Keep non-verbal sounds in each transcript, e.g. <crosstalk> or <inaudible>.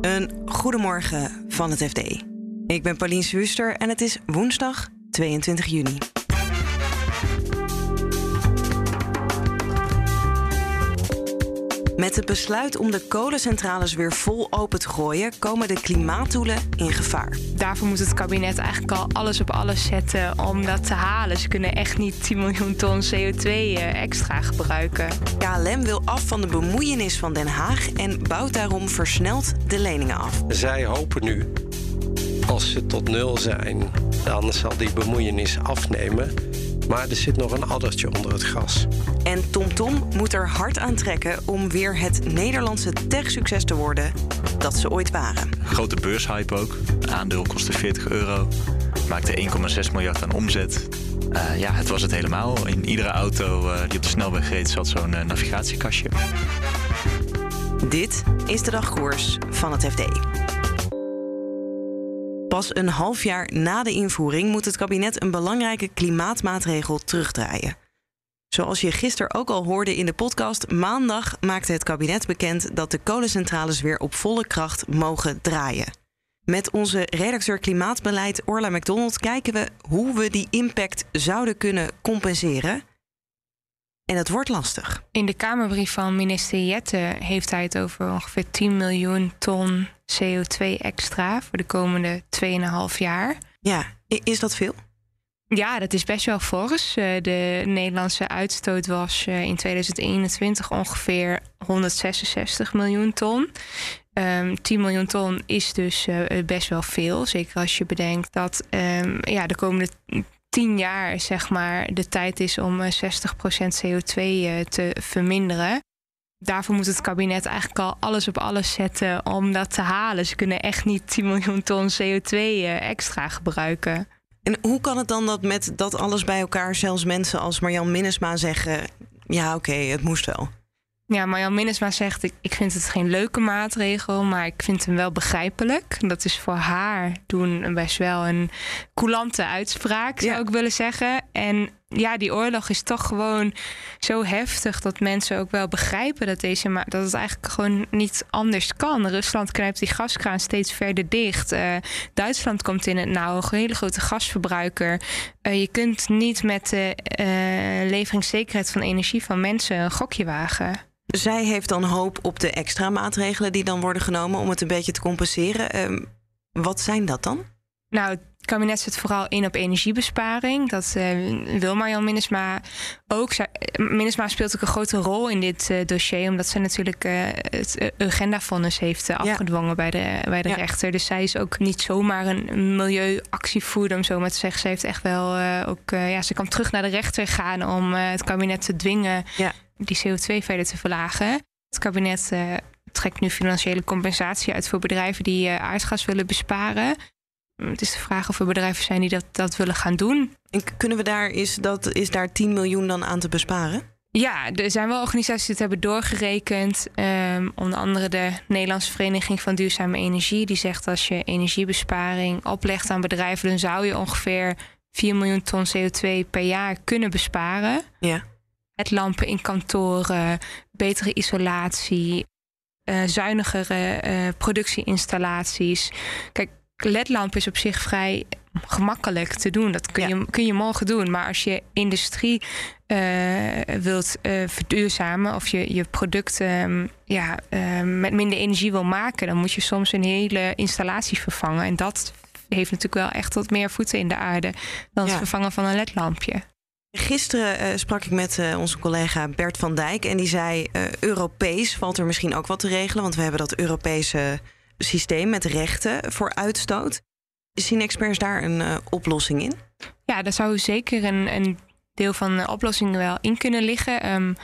Een goedemorgen van het FD. Ik ben Paulien Swuster en het is woensdag 22 juni. Met het besluit om de kolencentrales weer vol open te gooien, komen de klimaatdoelen in gevaar. Daarvoor moet het kabinet eigenlijk al alles op alles zetten om dat te halen. Ze kunnen echt niet 10 miljoen ton CO2 eh, extra gebruiken. KLM wil af van de bemoeienis van Den Haag en bouwt daarom versneld de leningen af. Zij hopen nu, als ze tot nul zijn, dan zal die bemoeienis afnemen. Maar er zit nog een addertje onder het gras. En TomTom moet er hard aan trekken om weer het Nederlandse tech-succes te worden dat ze ooit waren. Grote beurshype ook. Aandeel kostte 40 euro. Maakte 1,6 miljard aan omzet. Uh, ja, het was het helemaal. In iedere auto uh, die op de snelweg reed zat zo'n uh, navigatiekastje. Dit is de dagkoers van het FD. Pas een half jaar na de invoering moet het kabinet een belangrijke klimaatmaatregel terugdraaien. Zoals je gisteren ook al hoorde in de podcast, maandag maakte het kabinet bekend dat de kolencentrales weer op volle kracht mogen draaien. Met onze redacteur Klimaatbeleid Orla McDonald kijken we hoe we die impact zouden kunnen compenseren. En dat wordt lastig. In de Kamerbrief van minister Jette heeft hij het over ongeveer 10 miljoen ton CO2 extra voor de komende 2,5 jaar. Ja, is dat veel? Ja, dat is best wel fors. Eh, de Nederlandse uitstoot was eh, in 2021 ongeveer 166 miljoen ton. Um, ehm, 10 miljoen ton is dus uh, best wel veel. Zeker als je bedenkt dat um, ja, de komende 10 jaar zeg maar, de tijd is om 60% CO2 te verminderen. Daarvoor moet het kabinet eigenlijk al alles op alles zetten om dat te halen. Ze kunnen echt niet 10 miljoen ton CO2 extra gebruiken. En hoe kan het dan dat met dat alles bij elkaar zelfs mensen als Marjan Minnesma zeggen: ja, oké, het moest wel? Ja, Marjan Minnesma zegt: ik, ik vind het geen leuke maatregel, maar ik vind hem wel begrijpelijk. Dat is voor haar doen best wel een coulante uitspraak, zou ik willen zeggen. En ja, die oorlog is toch gewoon zo heftig dat mensen ook wel begrijpen dat, deze maar dat het eigenlijk gewoon niet anders kan. Rusland knijpt die gaskraan steeds verder dicht. Uh, Duitsland komt in het nauw, een hele grote gasverbruiker. Uh, je kunt niet met de uh, leveringszekerheid van energie van mensen een gokje wagen. Zij heeft dan hoop op de extra maatregelen die dan worden genomen om het een beetje te compenseren. Ehm, wat zijn dat dan? Nou, het kabinet zet vooral in op energiebesparing. Dat uh, wil Marjan Minnesma ook. Minnesma speelt ook een grote rol in dit uh, dossier, omdat zij natuurlijk uh, het agendavonnis heeft afgedwongen ja. bij de, bij de ja. rechter. Dus zij is ook niet zomaar een milieuactievoerder, om zo maar te zeggen. Ze heeft echt wel ook, ja, ze kan terug naar de rechter gaan om het kabinet te dwingen ja. Die CO2 verder te verlagen. Het kabinet trekt nu financiële compensatie uit voor bedrijven die aardgas willen besparen. Het is de vraag of er bedrijven zijn die dat, dat willen gaan doen. En kunnen we daar, is, dat, is daar 10 miljoen dan aan te besparen? Ja, er zijn wel organisaties die het hebben doorgerekend. Um, onder andere de Nederlandse Vereniging van Duurzame Energie. Die zegt als je energiebesparing oplegt aan bedrijven, dan zou je ongeveer 4 miljoen ton CO2 per jaar kunnen besparen. Ja. Het lampen in kantoren, betere isolatie, uh, zuinigere uh, productieinstallaties. Kijk, ledlamp is op zich vrij gemakkelijk te doen. Dat kun, je, kun je morgen doen. Maar als je industrie uh, wilt verduurzamen of je, je product um, ja, uh, met minder energie wil maken, dan moet je soms een hele installatie vervangen. En dat heeft natuurlijk wel echt wat meer voeten in de aarde dan ja. het vervangen van een ledlampje. Gisteren sprak ik met onze collega Bert van Dijk en die zei: Europees valt er misschien ook wat te regelen, want we hebben dat Europese systeem met rechten voor uitstoot. Zien experts daar een uh, oplossing in? Ja, daar zou zeker een, een deel van de oplossing wel in kunnen liggen. Um,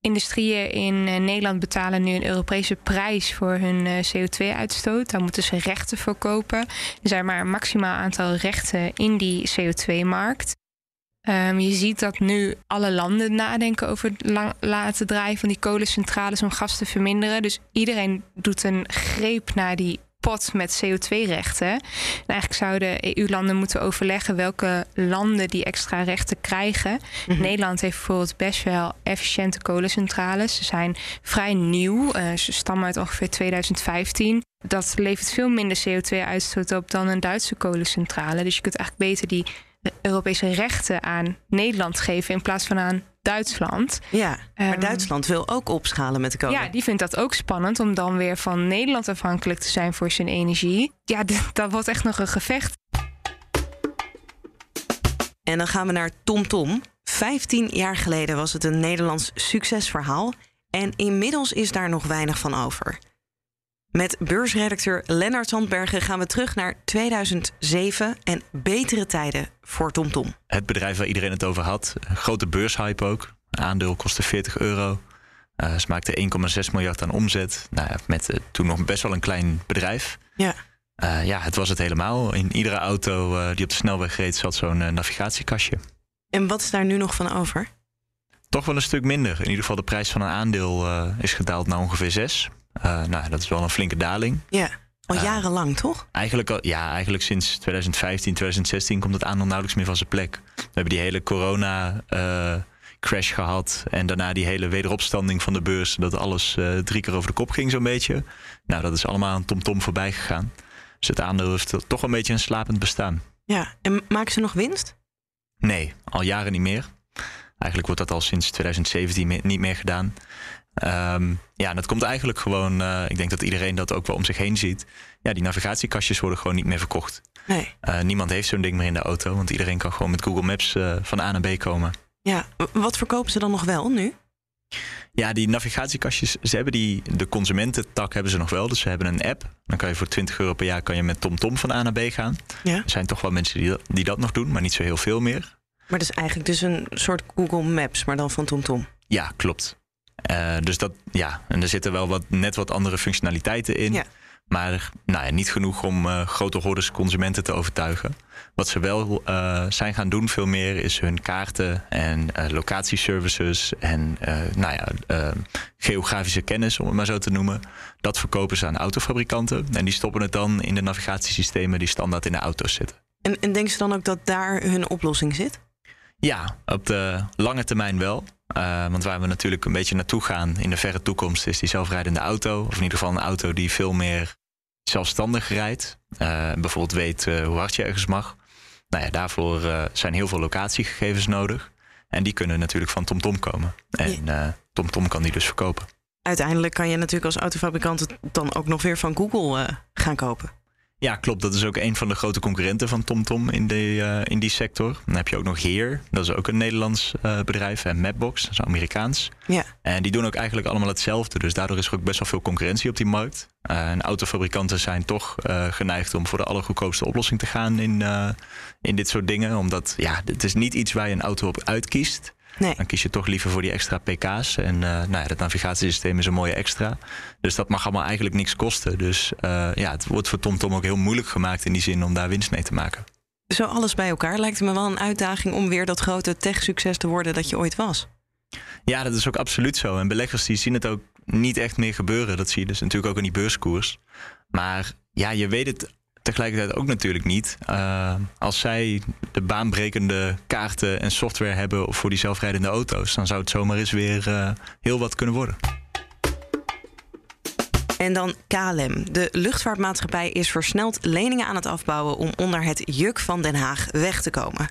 industrieën in uh, Nederland betalen nu een Europese prijs voor hun uh, CO2-uitstoot. Daar moeten ze rechten voor kopen. Er zijn maar een maximaal aantal rechten in die CO2-markt. Um, je ziet dat nu alle landen nadenken over het lang, laten draaien van die kolencentrales om gas te verminderen. Dus iedereen doet een greep naar die pot met CO2-rechten. En eigenlijk zouden EU-landen moeten overleggen welke landen die extra rechten krijgen. Mm-hmm. Nederland heeft bijvoorbeeld best wel efficiënte kolencentrales. Ze zijn vrij nieuw. Uh, ze stammen uit ongeveer 2015. dat levert veel minder CO2-uitstoot op dan een Duitse kolencentrale. Dus je kunt eigenlijk beter die Europese rechten aan Nederland geven in plaats van aan Duitsland. Ja, maar Ehm, Duitsland wil ook opschalen met de kolen. Ja, die vindt dat ook spannend om dan weer van Nederland afhankelijk te zijn voor zijn energie. Ja, <laughs> dat wordt echt nog een gevecht. En dan gaan we naar TomTom. 15 jaar geleden was het een Nederlands succesverhaal. En inmiddels is daar nog weinig van over. Met beursredacteur Lennart Zandbergen gaan we terug naar 2007 en betere tijden voor TomTom. Het bedrijf waar iedereen het over had. Een grote beurshype ook. Een aandeel kostte 40 euro. Eh, ze maakte 1,6 miljard aan omzet. Nou ja, met eh, toen nog best wel een klein bedrijf. Ja. Eh, ja, het was het helemaal. In iedere auto die op de snelweg reed zat zo'n navigatiekastje. En wat is daar nu nog van over? Toch wel een stuk minder. In ieder geval de prijs van een aandeel eh, is gedaald naar ongeveer 6. nou, dat is wel een flinke daling. Ja, al Ah. jarenlang toch? Eigenlijk, al, ja, eigenlijk sinds 2015, 2016 komt het aandeel nauwelijks meer van zijn plek. We hebben die hele corona-crash gehad. En daarna die hele wederopstanding van de beurs. Dat alles eh, drie keer over de kop ging, zo'n beetje. Nou, dat is allemaal aan TomTom voorbij gegaan. Dus het aandeel heeft toch een beetje een slapend bestaan. Ja, en maken ze nog winst? Nee, al jaren niet meer. Eigenlijk wordt dat al sinds 2017 me- niet meer gedaan. Ehm, ja, en dat komt eigenlijk gewoon. eh, ik denk dat iedereen dat ook wel om zich heen ziet. Ja, die navigatiekastjes worden gewoon niet meer verkocht. Nee. Eh, niemand heeft zo'n ding meer in de auto, want iedereen kan gewoon met Google Maps eh, van A naar B komen. Ja, wat verkopen ze dan nog wel nu? Ja, die navigatiekastjes, ze hebben die, de consumententak hebben ze nog wel. Dus ze hebben een app. Dan kan je voor 20 euro per jaar kan je met TomTom van A naar B gaan. Ja. Er zijn toch wel mensen die dat, die dat nog doen, maar niet zo heel veel meer. Maar dat is eigenlijk dus een soort Google Maps, maar dan van TomTom. Ja, klopt. Eh, dus dat, ja, en er zitten wel wat, net wat andere functionaliteiten in. Ja. Maar nou ja, niet genoeg om eh, grote hordes consumenten te overtuigen. Wat ze wel eh, zijn gaan doen, veel meer, is hun kaarten en locatieservices en nou ja, geografische kennis, om het maar zo te noemen. Dat verkopen ze aan autofabrikanten. En die stoppen het dan in de navigatiesystemen die standaard in de auto's zitten. En, en denken ze dan ook dat daar hun oplossing zit? Ja, op de lange termijn wel. Eh, want waar we natuurlijk een beetje naartoe gaan in de verre toekomst is die zelfrijdende auto. Of in ieder geval een auto die veel meer zelfstandig rijdt. Eh, bijvoorbeeld weet eh, hoe hard je ergens mag. Nou ja, daarvoor zijn heel veel locatiegegevens nodig. En die kunnen natuurlijk van TomTom komen. En TomTom kan die dus verkopen. Uiteindelijk kan je natuurlijk als autofabrikant het dan ook nog weer van Google gaan kopen. Ja, klopt. Dat is ook een van de grote concurrenten van TomTom in, de, eh, in die sector. Dan heb je ook nog Heer. Dat is ook een Nederlands eh, bedrijf. En Mapbox, dat is Amerikaans. Ja. En die doen ook eigenlijk allemaal hetzelfde. Dus daardoor is er ook best wel veel concurrentie op die markt. Eh, en autofabrikanten zijn toch geneigd om voor de allergoedkoopste oplossing te gaan in, in dit soort dingen. Omdat ja, het is niet iets waar je een auto op uitkiest. Nee. Dan kies je toch liever voor die extra pk's. En eh nou ja, het navigatiesysteem is een mooie extra. Dus dat mag allemaal eigenlijk niks kosten. Dus eh, ja, het wordt voor TomTom ook heel moeilijk gemaakt in die zin om daar winst mee te maken. Zo alles bij elkaar lijkt het me wel een uitdaging om weer dat grote tech-succes te worden dat je ooit was. Ja, dat is ook absoluut zo. En beleggers die zien het ook niet echt meer gebeuren. Dat zie je dus natuurlijk ook in die beurskoers. Maar ja, je weet het tegelijkertijd ook natuurlijk niet. Uh, als zij de baanbrekende kaarten en software hebben voor die zelfrijdende auto's, dan zou het zomaar eens weer uh, heel wat kunnen worden. En dan KLM. De luchtvaartmaatschappij is versneld leningen aan het afbouwen om onder het juk van Den Haag weg te komen.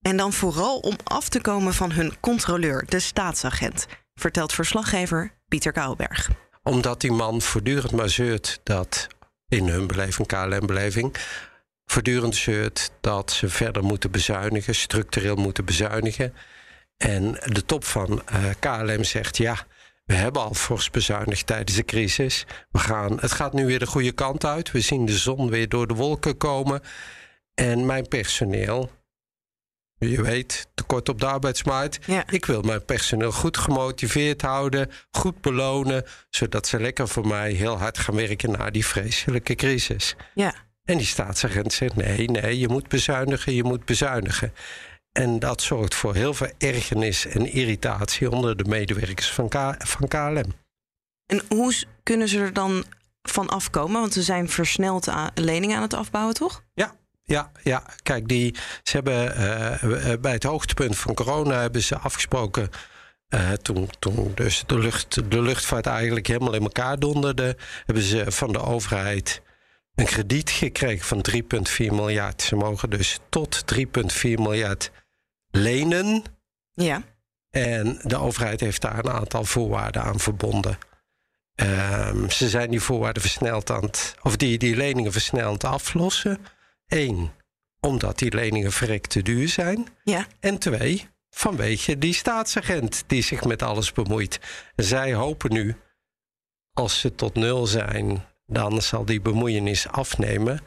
En dan vooral om af te komen van hun controleur, de staatsagent, vertelt verslaggever Pieter Kouwberg. Omdat die man voortdurend maar zeurt dat, in hun beleving, KLM-beleving, voortdurend zeurt dat ze verder moeten bezuinigen, structureel moeten bezuinigen. En de top van uh, KLM zegt ja. We hebben al fors bezuinigd tijdens de crisis. We gaan, het gaat nu weer de goede kant uit. We zien de zon weer door de wolken komen. En mijn personeel, je weet, tekort op de arbeidsmarkt. Ja. Ik wil mijn personeel goed gemotiveerd houden, goed belonen, zodat ze lekker voor mij heel hard gaan werken na die vreselijke crisis. Ja. En die staatsagent zegt: nee, nee, je moet bezuinigen, je moet bezuinigen. En dat zorgt voor heel veel ergernis en irritatie onder de medewerkers van, K van KLM. En hoe kunnen ze er dan van afkomen? Want ze zijn versneld leningen aan het afbouwen, toch? Ja, ja, ja. Kijk, die, ze hebben uh, bij het hoogtepunt van corona hebben ze afgesproken Uh, toen, toen dus de, lucht, de luchtvaart eigenlijk helemaal in elkaar donderde, hebben ze van de overheid een krediet gekregen van 3,4 miljard. Ze mogen dus tot 3,4 miljard lenen. Ja. En de overheid heeft daar een aantal voorwaarden aan verbonden. Um, ze zijn die voorwaarden versneld aan het, of die, die leningen versneld aflossen. Eén, omdat die leningen verrekt te duur zijn. Ja. En twee, vanwege die staatsagent die zich met alles bemoeit. Zij hopen nu, als ze tot nul zijn, dan zal die bemoeienis afnemen.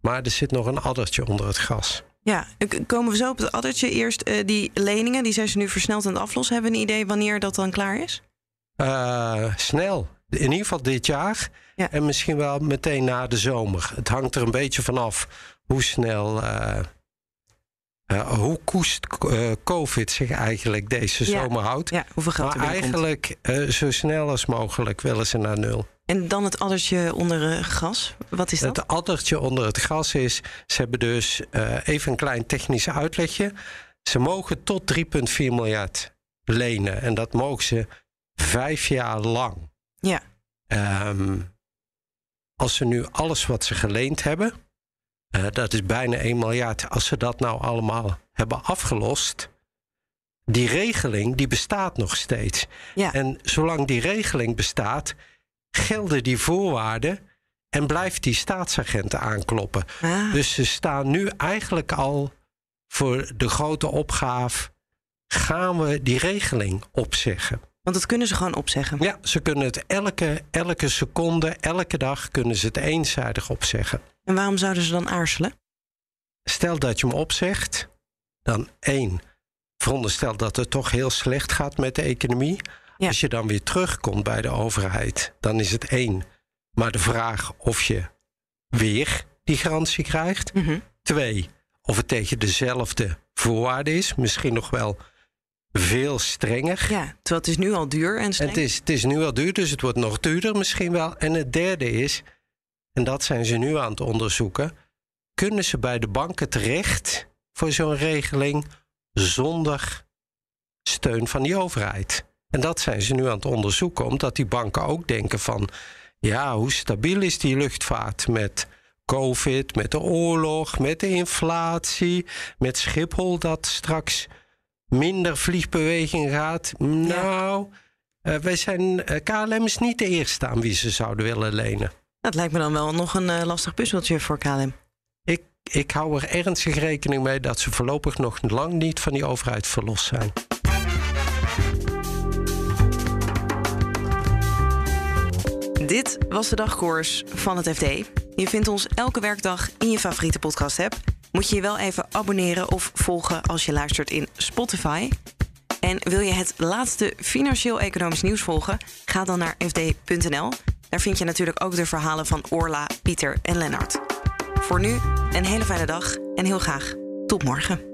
Maar er zit nog een addertje onder het gas. Ja, komen we zo op het addertje. Eerst uh, die leningen, die zijn ze nu versneld aan het aflossen. Hebben we een idee wanneer dat dan klaar is? Uh, snel. In ieder geval dit jaar. Ja. En misschien wel meteen na de zomer. Het hangt er een beetje vanaf hoe snel. Uh, uh, hoe koest COVID zich eigenlijk deze zomer houdt. Ja, hoeveel geld maar eigenlijk zo snel als mogelijk willen ze naar nul. En dan het addertje onder het gas. Wat is dat? Het addertje onder het gas is. Ze hebben dus even een klein technisch uitlegje. Ze mogen tot 3,4 miljard lenen. En dat mogen ze vijf jaar lang. Ja. Um, als ze nu alles wat ze geleend hebben, uh, dat is bijna 1 miljard, als ze dat nou allemaal hebben afgelost, die regeling die bestaat nog steeds. Ja. En zolang die regeling bestaat, gelden die voorwaarden en blijft die staatsagenten aankloppen. Ah. Dus ze staan nu eigenlijk al voor de grote opgave: gaan we die regeling opzeggen? Want dat kunnen ze gewoon opzeggen. Ja, ze kunnen het elke, elke seconde, elke dag kunnen ze het eenzijdig opzeggen. En waarom zouden ze dan aarzelen? Stel dat je hem opzegt, dan één. Veronderstel dat het toch heel slecht gaat met de economie. Ja. Als je dan weer terugkomt bij de overheid, dan is het één. Maar de vraag of je weer die garantie krijgt. Mm -hmm. Twee, of het tegen dezelfde voorwaarden is. Misschien nog wel veel strenger. Ja, terwijl het is nu al duur en streng. Het is, het is nu al duur, dus het wordt nog duurder misschien wel. En het derde is, en dat zijn ze nu aan het onderzoeken... kunnen ze bij de banken terecht voor zo'n regeling zonder steun van die overheid? En dat zijn ze nu aan het onderzoeken, omdat die banken ook denken van... ja, hoe stabiel is die luchtvaart met COVID, met de oorlog, met de inflatie... met Schiphol dat straks minder vliegbeweging gaat. Nou, uh, wij zijn, uh, KLM is niet de eerste aan wie ze zouden willen lenen. Dat lijkt me dan wel nog een uh, lastig puzzeltje voor KLM. Ik, ik hou er ernstig rekening mee dat ze voorlopig nog lang niet van die overheid verlost zijn. Dit was de dagkoers van het FD. Je vindt ons elke werkdag in je favoriete podcast-app moet je je wel even abonneren of volgen als je luistert in Spotify. En wil je het laatste financieel-economisch nieuws volgen? Ga dan naar fd.nl. Daar vind je natuurlijk ook de verhalen van Orla, Pieter en Lennart. Voor nu een hele fijne dag en heel graag tot morgen.